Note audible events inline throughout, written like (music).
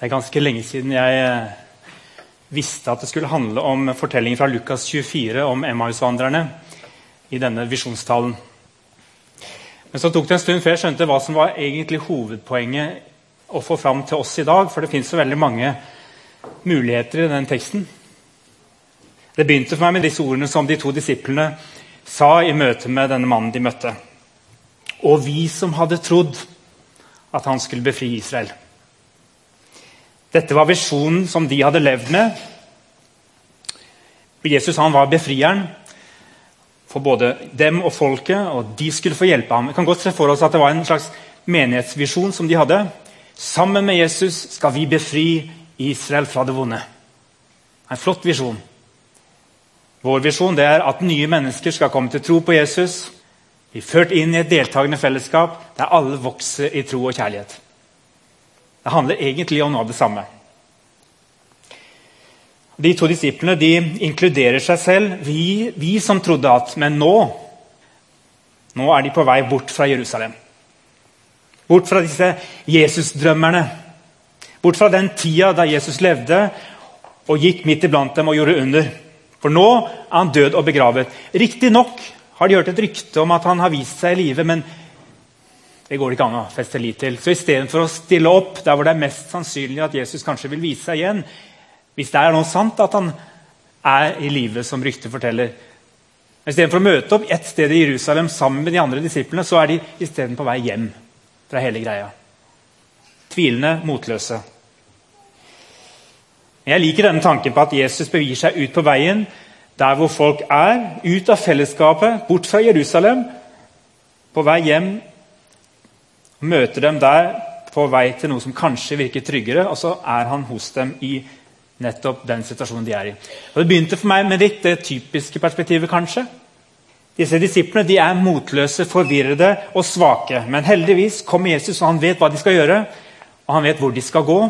Det er ganske lenge siden jeg eh, visste at det skulle handle om fortellingen fra Lukas 24 om Emmaus-vandrerne i denne visjonstalen. Men så tok det en stund før jeg skjønte hva som var egentlig hovedpoenget å få fram til oss i dag, for det fins så veldig mange muligheter i den teksten. Det begynte for meg med disse ordene som de to disiplene sa i møte med denne mannen de møtte. Og vi som hadde trodd at han skulle befri Israel. Dette var visjonen som de hadde levd med. Jesus han var befrieren for både dem og folket, og de skulle få hjelpe ham. Vi kan godt se for oss at det var en slags menighetsvisjon som de hadde. Sammen med Jesus skal vi befri Israel fra det vonde. En flott visjon. Vår visjon er at nye mennesker skal komme til tro på Jesus, bli ført inn i et deltakende fellesskap der alle vokser i tro og kjærlighet. Det handler egentlig om noe av det samme. De to disiplene de inkluderer seg selv. Vi, vi som trodde at Men nå nå er de på vei bort fra Jerusalem. Bort fra disse Jesus-drømmerne. Bort fra den tida da Jesus levde og gikk midt iblant dem og gjorde under. For nå er han død og begravet. Riktignok har de hørt et rykte om at han har vist seg i live, men det går det ikke an å feste lit til. Så istedenfor å stille opp der hvor det er mest sannsynlig at Jesus kanskje vil vise seg igjen, hvis det er noe sant at han er i live, som ryktet forteller Istedenfor å møte opp ett sted i Jerusalem sammen med de andre disiplene, så er de isteden på vei hjem fra hele greia. Tvilende, motløse. Jeg liker denne tanken på at Jesus begir seg ut på veien der hvor folk er, ut av fellesskapet, bort fra Jerusalem, på vei hjem møter dem der på vei til noe som kanskje virker tryggere, og så er han hos dem i nettopp den situasjonen de er i. Og Det begynte for meg med litt det typiske perspektivet, kanskje. Disse disiplene de er motløse, forvirrede og svake. Men heldigvis kommer Jesus, og han vet hva de skal gjøre, og han vet hvor de skal gå.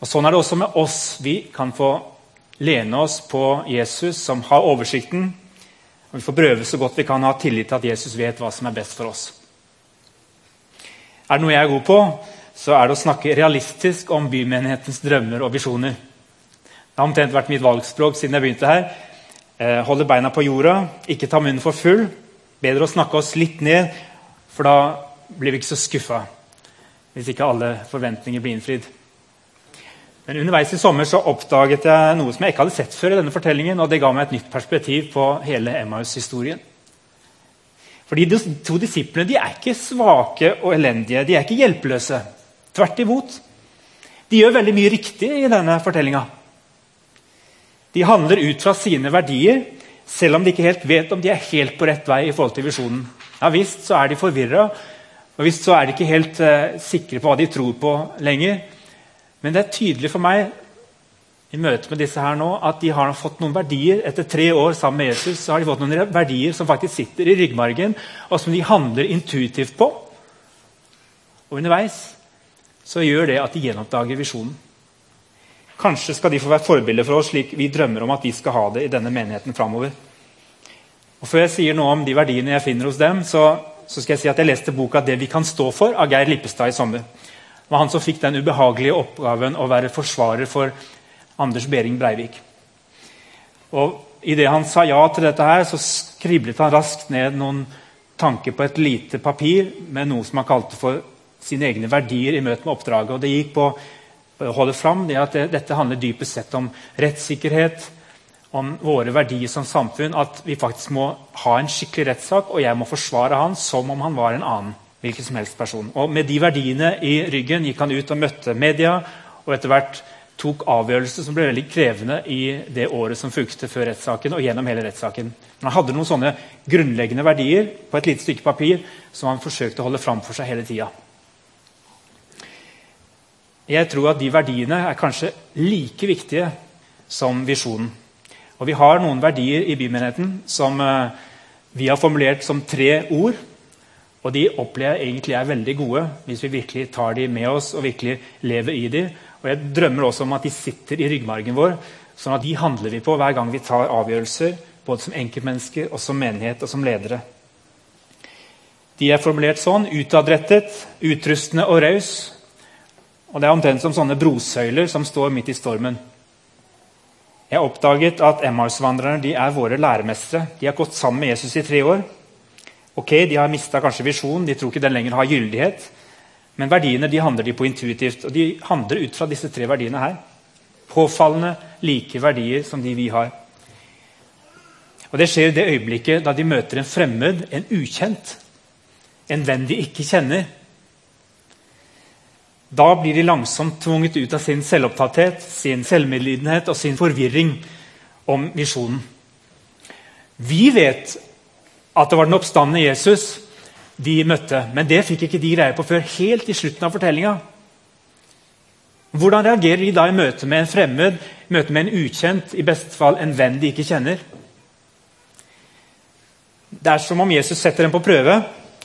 Og Sånn er det også med oss. Vi kan få lene oss på Jesus, som har oversikten. Og Vi får prøve så godt vi kan ha tillit til at Jesus vet hva som er best for oss. Er det noe jeg er god på, så er det å snakke realistisk om bymenighetens drømmer og visjoner. Det har omtrent vært mitt valgspråk siden jeg begynte her. Eh, holde beina på jorda, ikke ta munnen for full. Bedre å snakke oss litt ned, for da blir vi ikke så skuffa. Hvis ikke alle forventninger blir innfridd. Men Underveis i sommer så oppdaget jeg noe som jeg ikke hadde sett før. i denne fortellingen, og Det ga meg et nytt perspektiv på hele Emmaus-historien. Fordi De to disiplene de er ikke svake og elendige. De er ikke hjelpeløse. Tvert imot. De gjør veldig mye riktig i denne fortellinga. De handler ut fra sine verdier, selv om de ikke helt vet om de er helt på rett vei. i forhold til visjonen. Ja visst så er de forvirra, og visst så er de ikke helt uh, sikre på hva de tror på lenger. Men det er tydelig for meg i møte med disse her nå, at de har fått noen verdier. Etter tre år sammen med Jesus så har de fått noen verdier som faktisk sitter i ryggmargen, og som de handler intuitivt på. Og underveis så gjør det at de gjenoppdager visjonen. Kanskje skal de få være forbilder for oss, slik vi drømmer om at vi skal ha det i denne menigheten framover. Og Før jeg sier noe om de verdiene jeg finner hos dem, så, så skal jeg si at jeg leste boka 'Det vi kan stå for' av Geir Lippestad i sommer. Det var han som fikk den ubehagelige oppgaven å være forsvarer for Anders Behring Breivik. Og Idet han sa ja til dette, her, så skriblet han raskt ned noen tanker på et lite papir med noe som han kalte for sine egne verdier i møte med oppdraget. Og Det gikk på å holde fram det at det, dette handler dypest sett om rettssikkerhet, om våre verdier som samfunn. At vi faktisk må ha en skikkelig rettssak, og jeg må forsvare han som om han var en annen. hvilken som helst person. Og Med de verdiene i ryggen gikk han ut og møtte media. og etter hvert tok avgjørelser som ble veldig krevende i det året som fulgte før rettssaken. og gjennom hele rettssaken. Han hadde noen sånne grunnleggende verdier på et lite stykke papir som han forsøkte å holde fram for seg hele tida. Jeg tror at de verdiene er kanskje like viktige som visjonen. Og Vi har noen verdier i bymenigheten som eh, vi har formulert som tre ord. Og De opplever jeg egentlig er veldig gode hvis vi virkelig tar de med oss og virkelig lever i de. Og Jeg drømmer også om at de sitter i ryggmargen vår, sånn at de handler vi på hver gang vi tar avgjørelser, både som enkeltmennesker, og som menighet og som ledere. De er formulert sånn utadrettet, utrustende og raus. Og Det er omtrent som sånne brosøyler som står midt i stormen. Jeg har oppdaget at Emmaus-vandrerne er våre læremestere. De har gått sammen med Jesus i tre år. Ok, De har mista kanskje visjonen, de tror ikke den lenger har gyldighet. Men verdiene de handler de på intuitivt, og de handler ut fra disse tre verdiene her. Påfallende like verdier som de vi har. Og Det skjer i det øyeblikket da de møter en fremmed, en ukjent, en venn de ikke kjenner. Da blir de langsomt tvunget ut av sin selvopptatthet, sin selvmedlidenhet og sin forvirring om visjonen. Vi vet at det var den oppstandende Jesus de møtte, men det fikk ikke de greie på før helt i slutten av fortellinga. Hvordan reagerer de da i møte med en fremmed, i møte med en ukjent, i beste fall en venn de ikke kjenner? Det er som om Jesus setter dem på prøve.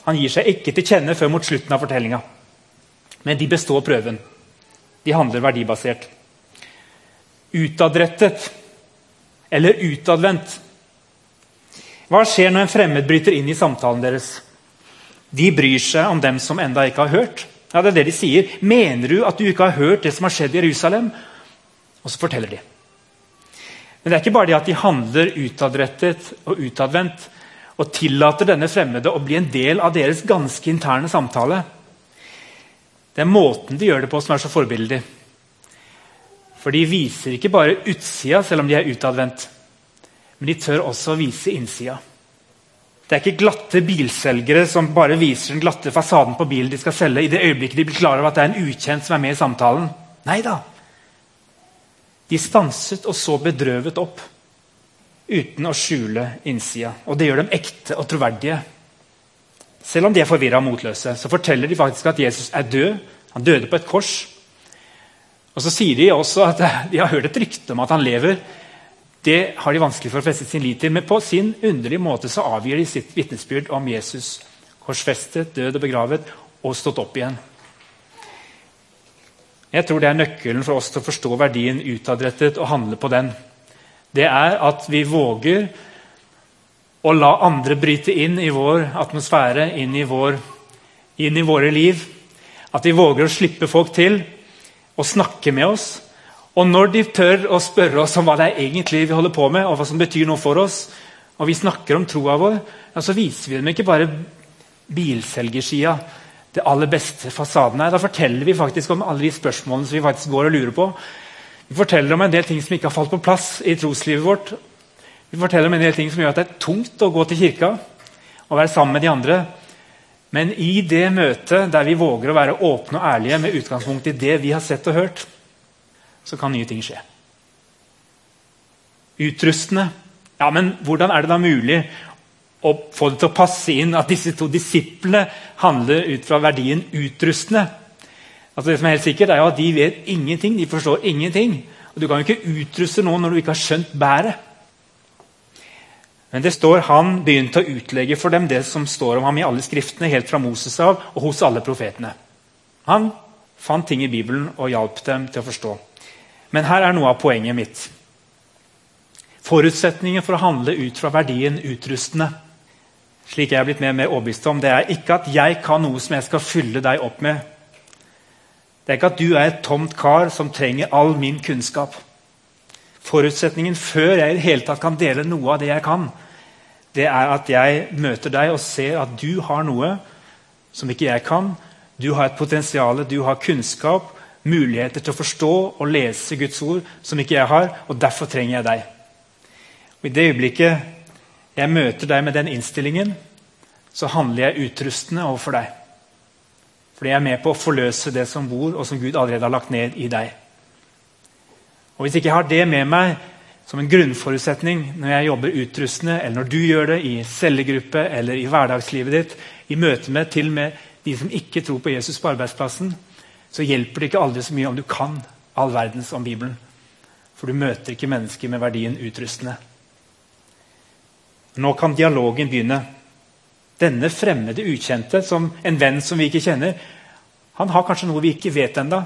Han gir seg ikke til kjenne før mot slutten av fortellinga. Men de består prøven. De handler verdibasert. Utadrettet eller utadvendt. Hva skjer når en fremmed bryter inn i samtalen deres? De bryr seg om dem som enda ikke har hørt. Ja, det er det de sier. 'Mener du at du ikke har hørt det som har skjedd i Jerusalem?' Og så forteller de. Men det er ikke bare det at de handler utadrettet og utadvendt og tillater denne fremmede å bli en del av deres ganske interne samtale. Det er måten de gjør det på, som er så forbilledlig. For de viser ikke bare utsida, selv om de er utadvendt. Men de tør også å vise innsida. Det er ikke glatte bilselgere som bare viser den glatte fasaden på bilen de skal selge i det øyeblikket de blir klar over at det er en ukjent som er med i samtalen. Nei da. De stanset og så bedrøvet opp uten å skjule innsida. Og det gjør dem ekte og troverdige. Selv om de er forvirra og motløse, så forteller de faktisk at Jesus er død. Han døde på et kors. Og så sier de også at (laughs) de har hørt et rykte om at han lever. Det har de vanskelig for å feste sin lit til, men på sin underlige måte så avgir de sitt vitnesbyrd om Jesus. Korsfestet, død og begravet og stått opp igjen. Jeg tror det er nøkkelen for oss til å forstå verdien utadrettet og handle på den. Det er at vi våger å la andre bryte inn i vår atmosfære, inn i, vår, inn i våre liv. At vi våger å slippe folk til og snakke med oss. Og når de tør å spørre oss om hva det er egentlig vi holder på med, og hva som betyr noe for oss, og vi snakker om troa vår, ja, så viser vi dem ikke bare bilselgersida, det aller beste fasaden her. Da forteller vi faktisk om alle de spørsmålene som vi faktisk går og lurer på. Vi forteller om en del ting som ikke har falt på plass i troslivet vårt, vi forteller om en del ting som gjør at det er tungt å gå til kirka og være sammen med de andre. Men i det møtet der vi våger å være åpne og ærlige med utgangspunkt i det vi har sett og hørt, så kan nye ting skje. Utrustende. Ja, men hvordan er det da mulig å få det til å passe inn at disse to disiplene handler ut fra verdien utrustende? Altså det som er helt sikkert er jo at De vet ingenting, de forstår ingenting. Og Du kan jo ikke utruste noen når du ikke har skjønt bæret. Men det står han begynte å utlegge for dem det som står om ham i alle skriftene, helt fra Moses av og hos alle profetene. Han fant ting i Bibelen og hjalp dem til å forstå. Men her er noe av poenget mitt. Forutsetningen for å handle ut fra verdien utrustende, slik jeg er blitt mer og mer overbevist om, det er ikke at jeg kan noe som jeg skal fylle deg opp med. Det er ikke at du er et tomt kar som trenger all min kunnskap. Forutsetningen før jeg i det hele tatt kan dele noe av det jeg kan, det er at jeg møter deg og ser at du har noe som ikke jeg kan. Du har et potensial, du har kunnskap, muligheter til å forstå og lese Guds ord som ikke jeg har, og derfor trenger jeg deg. Og I det øyeblikket jeg møter deg med den innstillingen, så handler jeg utrustende overfor deg. Fordi jeg er med på å forløse det som bor, og som Gud allerede har lagt ned i deg. Og Hvis ikke jeg har det med meg som en grunnforutsetning når jeg jobber utrustende, eller når du gjør det i cellegruppe eller i hverdagslivet ditt, i møte med til og med de som ikke tror på Jesus på arbeidsplassen, så hjelper det ikke aldri så mye om du kan all verdens om Bibelen. For du møter ikke mennesker med verdien utrustende. Nå kan dialogen begynne. Denne fremmede ukjente, som en venn som vi ikke kjenner, han har kanskje noe vi ikke vet ennå.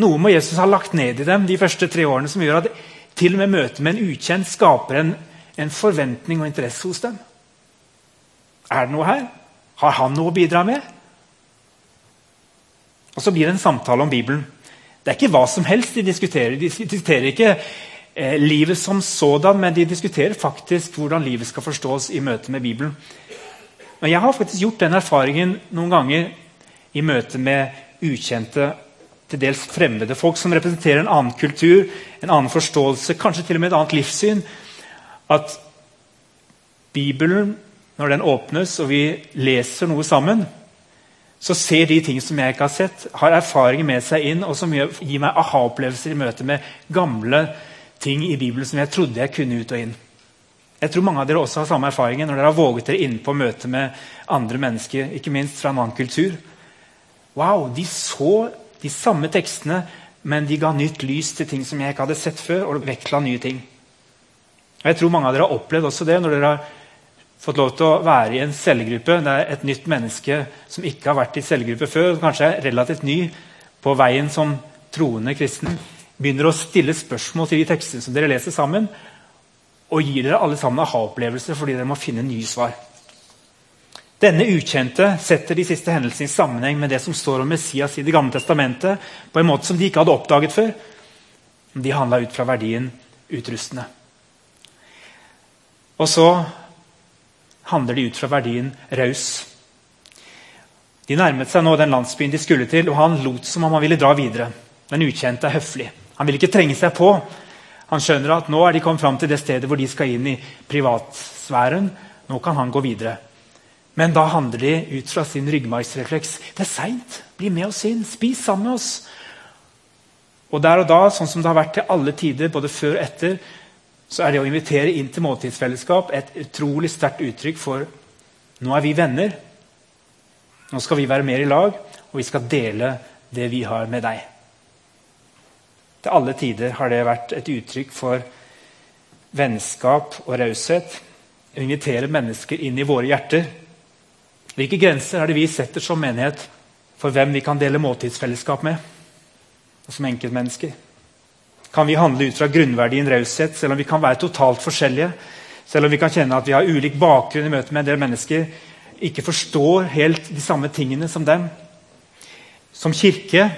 Noe må Jesus ha lagt ned i dem de første tre årene som gjør at til og med møtet med en ukjent skaper en, en forventning og interesse hos dem. Er det noe her? Har han noe å bidra med? Og Så blir det en samtale om Bibelen. Det er ikke hva som helst de diskuterer. De diskuterer ikke eh, livet som sådan, men de diskuterer faktisk hvordan livet skal forstås i møte med Bibelen. Men jeg har faktisk gjort den erfaringen noen ganger i møte med ukjente, til dels fremmede folk som representerer en annen kultur, en annen forståelse, kanskje til og med et annet livssyn. At Bibelen, når den åpnes og vi leser noe sammen, så ser de ting som jeg ikke har sett, har erfaringer med seg inn, og som gir meg aha-opplevelser i møte med gamle ting i Bibelen som jeg trodde jeg kunne ut og inn. Jeg tror mange av dere også har samme erfaringer når dere har våget dere inn på møte med andre mennesker, ikke minst fra en annen kultur. Wow, De så de samme tekstene, men de ga nytt lys til ting som jeg ikke hadde sett før. og vektla nye ting. Og Jeg tror mange av dere har opplevd også det når dere har fått lov til å være i en cellegruppe. Det er et nytt menneske som ikke har vært i cellegruppe før, som kanskje er relativt ny på veien som troende kristen. Begynner å stille spørsmål til de tekstene som dere leser sammen, og gir dere alle sammen aha-opplevelser fordi dere må finne nye svar. Denne ukjente setter de siste hendelsene i sammenheng med det som står om Messias i Det gamle testamentet, på en måte som de ikke hadde oppdaget før. De handla ut fra verdien utrustende. Og så handler de ut fra verdien raus. De nærmet seg nå den landsbyen de skulle til, og han lot som om han ville dra videre. Den ukjente er høflig. Han vil ikke trenge seg på. Han skjønner at nå er de kommet fram til det stedet hvor de skal inn i privatsfæren. Nå kan han gå videre. Men da handler de ut fra sin ryggmargsrefleks. Det er seint. Bli med oss inn. Spis sammen med oss. Og der og da, sånn som det har vært til alle tider, både før og etter, så er det å invitere inn til måltidsfellesskap et utrolig sterkt uttrykk for nå er vi venner. Nå skal vi være mer i lag, og vi skal dele det vi har med deg. Til alle tider har det vært et uttrykk for vennskap og raushet. Å invitere mennesker inn i våre hjerter hvilke grenser er det vi setter som menighet for hvem vi kan dele måltidsfellesskap med? Og som enkeltmennesker? Kan vi handle ut fra grunnverdien raushet, selv om vi kan være totalt forskjellige? Selv om vi kan kjenne at vi har ulik bakgrunn i møte med en del mennesker, ikke forstår helt de samme tingene som dem? Som kirke,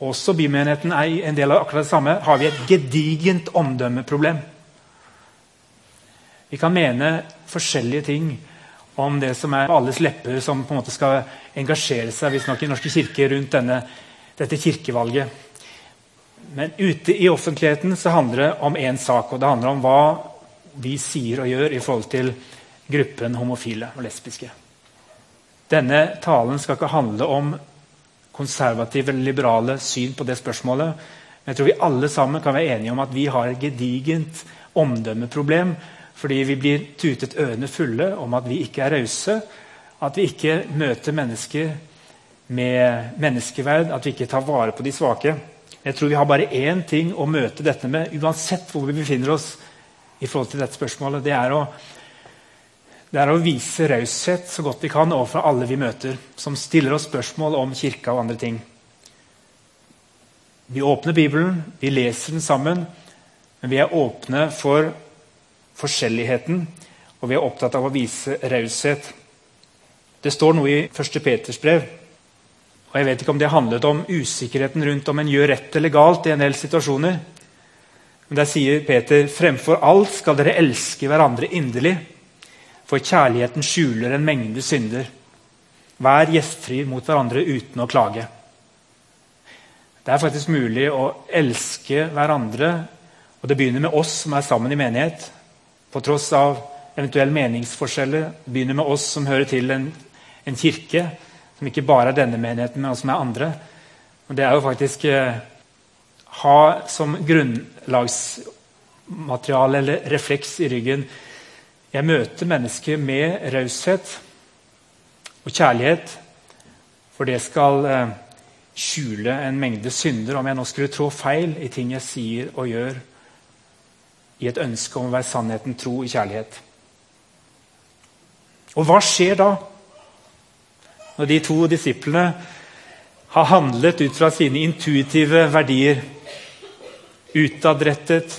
også bymenigheten er en del av akkurat det samme, har vi et gedigent omdømmeproblem. Vi kan mene forskjellige ting om det som er alles lepper, som på en måte skal engasjere seg visstnok i Norske kirker rundt denne, dette kirkevalget. Men ute i offentligheten så handler det om én sak, og det handler om hva vi sier og gjør i forhold til gruppen homofile og lesbiske. Denne talen skal ikke handle om konservative eller liberale syn på det spørsmålet. Men jeg tror vi alle sammen kan være enige om at vi har et gedigent omdømmeproblem fordi vi blir tutet ørene fulle om at vi ikke er rause, at vi ikke møter mennesker med menneskeverd, at vi ikke tar vare på de svake. Jeg tror vi har bare én ting å møte dette med, uansett hvor vi befinner oss. i forhold til dette spørsmålet. Det er å, det er å vise raushet så godt vi kan overfor alle vi møter, som stiller oss spørsmål om kirka og andre ting. Vi åpner Bibelen, vi leser den sammen, men vi er åpne for forskjelligheten, og vi er opptatt av å vise raushet. Det står noe i 1. Peters brev. Og Jeg vet ikke om det handlet om usikkerheten rundt om en gjør rett eller galt i en del situasjoner. Men Der sier Peter fremfor alt skal dere elske hverandre inderlig, for kjærligheten skjuler en mengde synder. Vær gjestfri mot hverandre uten å klage. Det er faktisk mulig å elske hverandre, og det begynner med oss som er sammen i menighet på tross av eventuelle meningsforskjeller, begynner med oss som hører til en, en, kirke, som ikke bare er denne menigheten, men som er andre. Og det er jo faktisk eh, ha som grunnlagsmateriale eller refleks i ryggen Jeg møter mennesker med raushet og kjærlighet, for det skal eh, skjule en mengde synder om jeg nå skulle trå feil i ting jeg sier og gjør i et ønske om å være sannheten tro i kjærlighet. Og hva skjer da? Når de to disiplene har handlet ut fra sine intuitive verdier, utadrettet,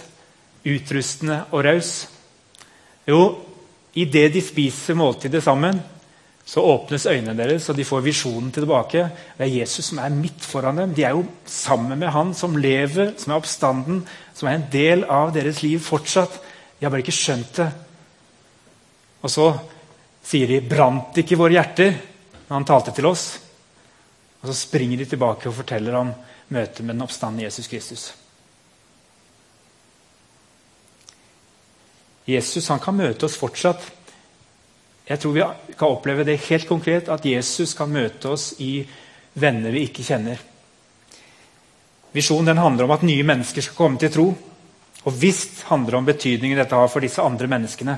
utrustende og raus? Jo, idet de spiser måltidet sammen, så åpnes øynene deres, og de får visjonen tilbake. Det er Jesus som er midt foran dem. De er jo sammen med han som lever, som er oppstanden, som er en del av deres liv fortsatt. De har bare ikke skjønt det. Og så sier de 'brant ikke våre hjerter' når han talte til oss? Og så springer de tilbake og forteller om møtet med den oppstandende Jesus Kristus. Jesus han kan møte oss fortsatt. Jeg tror vi kan oppleve det helt konkret, at Jesus kan møte oss i venner vi ikke kjenner. Visjonen den handler om at nye mennesker skal komme til tro. Og visst handler det om betydningen dette har for disse andre menneskene.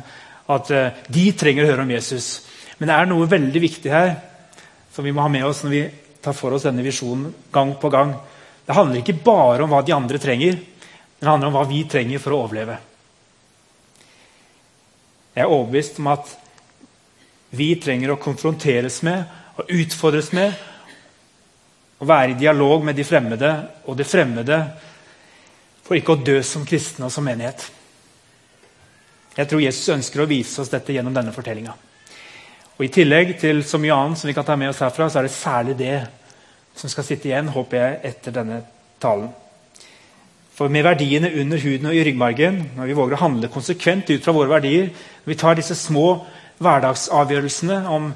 At uh, de trenger å høre om Jesus. Men det er noe veldig viktig her som vi må ha med oss når vi tar for oss denne visjonen gang på gang. Det handler ikke bare om hva de andre trenger, men det handler om hva vi trenger for å overleve. Jeg er overbevist om at vi trenger å konfronteres med og utfordres med å være i dialog med de fremmede og det fremmede for ikke å dø som kristne og som menighet. Jeg tror Jesus ønsker å vise oss dette gjennom denne fortellinga. I tillegg til så mye annet som vi kan ta med oss herfra, så er det særlig det som skal sitte igjen, håper jeg, etter denne talen. For med verdiene under huden og i ryggmargen, når vi våger å handle konsekvent ut fra våre verdier, når vi tar disse små hverdagsavgjørelsene om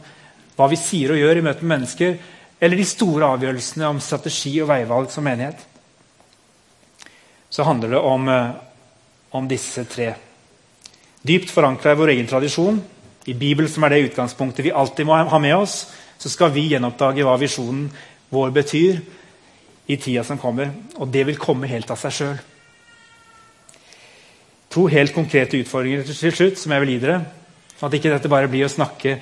hva vi sier og gjør i møte med mennesker, eller de store avgjørelsene om strategi og veivalg som menighet, så handler det om, eh, om disse tre. Dypt forankra i vår egen tradisjon, i Bibelen som er det utgangspunktet vi alltid må ha med oss, så skal vi gjenoppdage hva visjonen vår betyr i tida som kommer. Og det vil komme helt av seg sjøl. To helt konkrete utfordringer til slutt som jeg vil gi dere. At ikke dette bare blir å snakke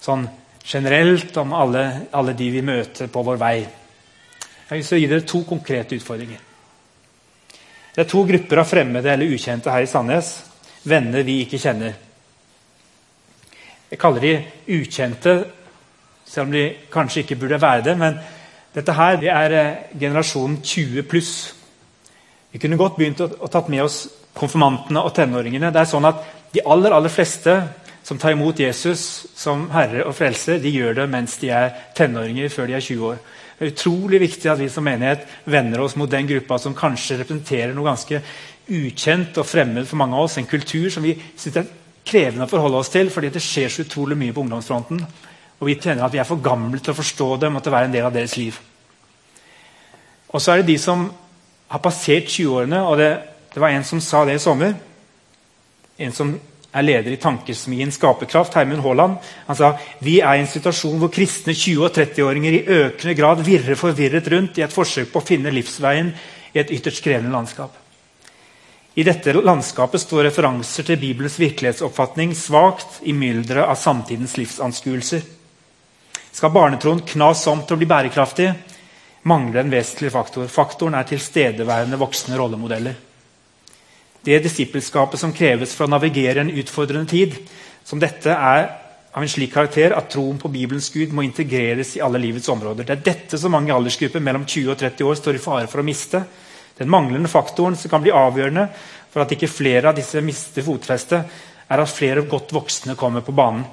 sånn generelt om alle, alle de vi møter på vår vei. Jeg vil gi dere to konkrete utfordringer. Det er to grupper av fremmede eller ukjente her i Sandnes. Venner vi ikke kjenner. Jeg kaller de ukjente, selv om de kanskje ikke burde være det. Men dette her det er eh, generasjonen 20 pluss. Vi kunne godt begynt å, å tatt med oss konfirmantene og tenåringene. Det er sånn at De aller aller fleste som tar imot Jesus som herre og frelser, de gjør det mens de er tenåringer, før de er 20 år. Det er utrolig viktig at vi som menighet vender oss mot den gruppa som kanskje representerer noe ganske ukjent og fremmed for mange av oss. En kultur som vi synes er krevende å forholde oss til fordi det skjer så utrolig mye på ungdomsfronten. Og vi kjenner at vi er for gamle til å forstå til å være en del av deres liv. Og så er det de som har passert 20-årene. og det, det, var en som sa det i sommer. En som er leder i Tankesmien Skaperkraft, Hermund Haaland. Han sa vi er i en situasjon hvor kristne 20- og 30-åringer i økende grad virrer forvirret rundt i et forsøk på å finne livsveien i et ytterst krevende landskap. I dette landskapet står referanser til Bibelens virkelighetsoppfatning svakt i mylderet av samtidens livsanskuelser. Skal barnetroen knas om til å bli bærekraftig, mangler en vesentlig faktor. Faktoren er tilstedeværende voksne rollemodeller. Det disippelskapet som kreves for å navigere en utfordrende tid, som dette er av en slik karakter at troen på Bibelens Gud må integreres i alle livets områder. Det er dette som mange aldersgrupper mellom 20 og 30 år står i fare for å miste. Den manglende faktoren som kan bli avgjørende for at ikke flere av disse mister fotfestet, er at flere godt voksne kommer på banen.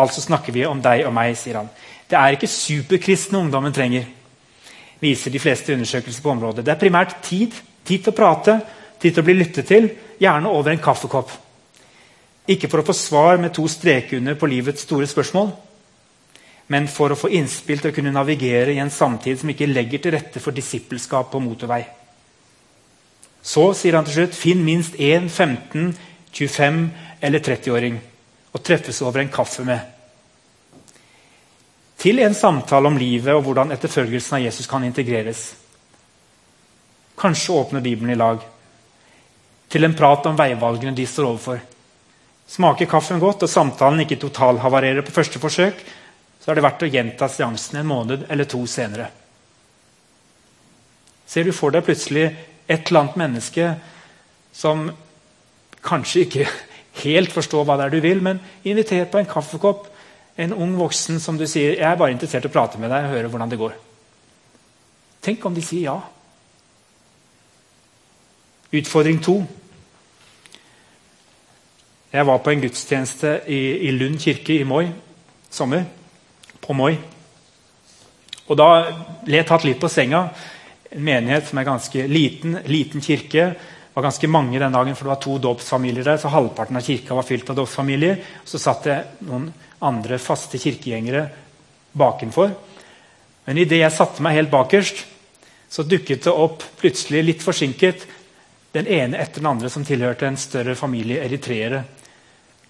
Altså snakker vi om deg og meg, sier han. Det er ikke superkristne ungdommen trenger, viser de fleste undersøkelser på området. Det er primært tid. Tid til å prate, tid til å bli lyttet til, gjerne over en kaffekopp. Ikke for å få svar med to streker under på livets store spørsmål, men for å få innspill til å kunne navigere i en samtid som ikke legger til rette for disippelskap på motorvei. Så sier han til slutt finn minst én 15-, 25- eller 30-åring å treffes over en kaffe med. Til en samtale om livet og hvordan etterfølgelsen av Jesus kan integreres. Kanskje åpne Bibelen i lag. Til en prat om veivalgene de står overfor. Smaker kaffen godt og samtalen ikke totalhavarerer på første forsøk, så er det verdt å gjenta seansen en måned eller to senere. Ser du for deg plutselig et eller annet menneske som kanskje ikke (laughs) helt forstår hva det er du vil, men inviter på en kaffekopp en ung voksen som du sier jeg er bare interessert i å prate med deg og høre hvordan det går. Tenk om de sier ja. Utfordring to. Jeg var på en gudstjeneste i, i Lund kirke i Moi sommer. på Moi. Og da ble jeg tatt litt på senga. En menighet som er ganske liten, liten kirke. Det var ganske mange den dagen, for det var to dåpsfamilier der. Så halvparten av kirka var fylt av dåpsfamilier. Så satt det noen andre faste kirkegjengere bakenfor. Men idet jeg satte meg helt bakerst, så dukket det opp plutselig, litt forsinket, den ene etter den andre som tilhørte en større familie eritreere.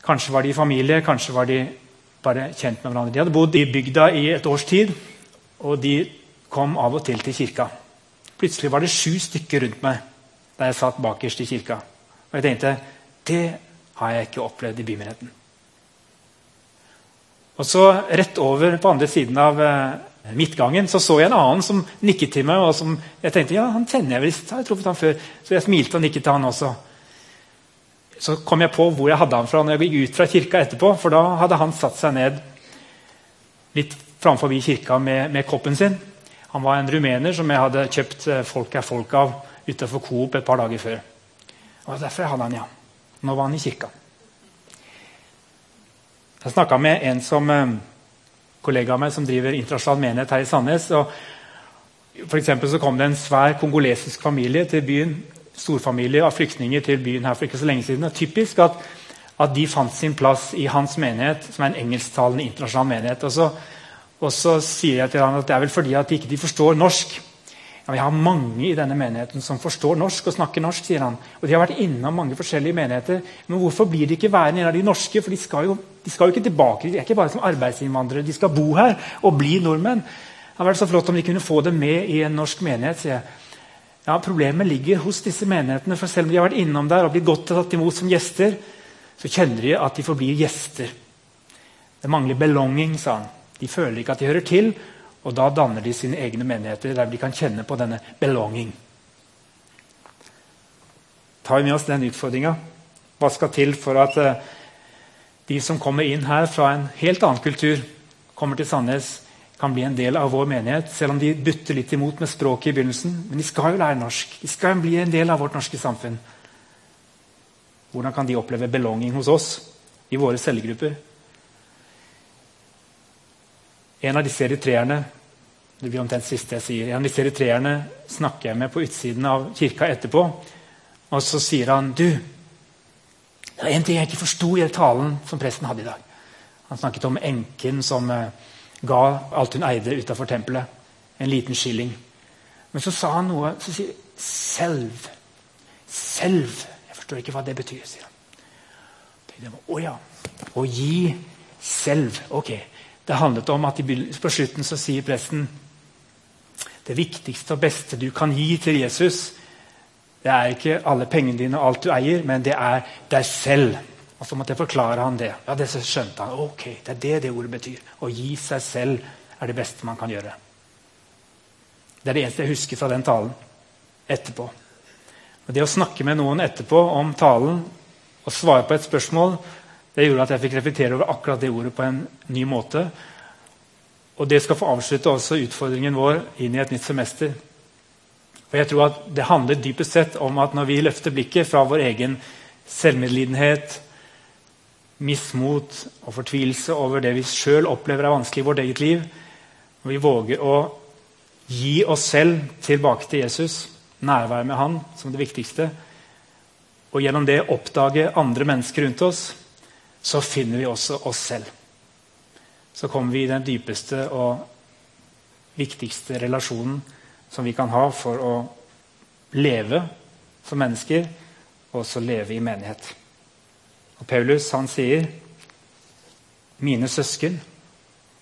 Kanskje var de i familie, kanskje var de bare kjent med hverandre. De hadde bodd i bygda i et års tid, og de kom av og til til kirka. Plutselig var det sju stykker rundt meg da jeg satt bakerst i kirka. Og jeg tenkte det har jeg ikke opplevd i bymenigheten. Og så Rett over på andre siden av eh, midtgangen så så jeg en annen som nikket til meg. og som jeg tenkte, ja, han kjenner jeg visst, jeg truffet han før. Så jeg smilte og nikket til han også. Så kom jeg på hvor jeg hadde han fra når jeg gikk ut fra kirka etterpå. For da hadde han satt seg ned litt framfor kirka med, med, koppen sin. Han var en rumener som jeg hadde kjøpt eh, Folk er folk av utenfor Coop et par dager før. Og Derfor hadde han, ja. Nå var han i kirka. Jeg snakka med en som eh, kollega av meg som driver internasjonal menighet her i Sandnes. og for så kom det en svær kongolesisk familie til byen. Storfamilie av flyktninger til byen her for ikke så lenge siden. Det er typisk at, at de fant sin plass i hans menighet, som er en engelsktalende internasjonal menighet. Og så, og så sier jeg til han at det er vel fordi at de ikke forstår norsk. Ja, vi har mange i denne menigheten som forstår norsk og snakker norsk. sier han. Og De har vært innom mange forskjellige menigheter. Men hvorfor blir de ikke værende en av de norske? For de skal, jo, de skal jo ikke tilbake. De er ikke bare som arbeidsinnvandrere. De skal bo her og bli nordmenn. Det hadde vært så flott om de kunne få det med i en norsk menighet. sier jeg. Ja, Problemet ligger hos disse menighetene. for Selv om de har vært innom der og blitt godt tatt imot som gjester, så kjenner de at de forblir gjester. Det mangler belonging, sa han. De føler ikke at de hører til, og da danner de sine egne menigheter der de kan kjenne på denne belonging. Tar vi med oss den utfordringa? Hva skal til for at uh, de som kommer inn her fra en helt annen kultur, kommer til Sandnes, kan bli en del av vår menighet, selv om de butter litt imot med språket i begynnelsen. Men de skal jo lære norsk. De skal bli en del av vårt norske samfunn. Hvordan kan de oppleve belonging hos oss i våre cellegrupper? En av disse eritreerne det blir omtrent siste jeg sier, en av disse eritreerne snakker jeg med på utsiden av kirka etterpå. Og så sier han du, det var en ting jeg ikke forsto i talen som presten hadde i dag. Han snakket om enken som eh, ga alt hun eide utafor tempelet. En liten skilling. Men så sa han noe så sier Selv. Selv. Jeg forstår ikke hva det betyr, sier han. Å ja. Å gi selv. Ok. Det handlet om at På slutten så sier presten det viktigste og beste du kan gi til Jesus, det er ikke alle pengene dine og alt du eier, men det er deg selv. Og så måtte jeg forklare han det. Ja, det skjønte han. Ok, Det er det det ordet betyr. Å gi seg selv er det beste man kan gjøre. Det er det eneste jeg husker fra den talen etterpå. Og Det å snakke med noen etterpå om talen og svare på et spørsmål det gjorde at jeg fikk reflektere over akkurat det ordet på en ny måte. Og det skal få avslutte også utfordringen vår inn i et nytt semester. For jeg tror at Det handler dypest sett om at når vi løfter blikket fra vår egen selvmedlidenhet, mismot og fortvilelse over det vi sjøl opplever er vanskelig i vårt eget liv, når vi våger å gi oss selv tilbake til Jesus, nærvær med Han som det viktigste, og gjennom det oppdage andre mennesker rundt oss, så finner vi også oss selv. Så kommer vi i den dypeste og viktigste relasjonen som vi kan ha for å leve som mennesker, og også leve i menighet. Og Paulus han sier, 'Mine søsken,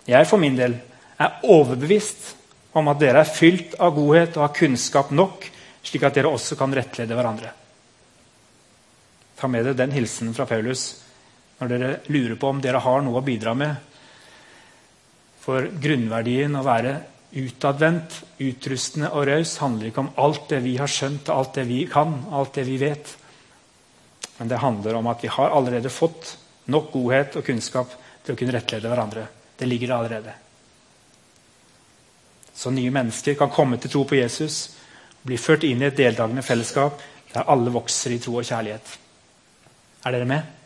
jeg for min del er overbevist om at dere er fylt av godhet og har kunnskap nok, slik at dere også kan rettlede hverandre.' Ta med deg den hilsenen fra Paulus når dere lurer på om dere har noe å bidra med. For grunnverdien å være utadvendt, utrustende og raus handler ikke om alt det vi har skjønt, alt det vi kan, alt det vi vet. Men det handler om at vi har allerede fått nok godhet og kunnskap til å kunne rettlede hverandre. Det ligger der allerede. Så nye mennesker kan komme til tro på Jesus, bli ført inn i et deltakende fellesskap der alle vokser i tro og kjærlighet. Er dere med?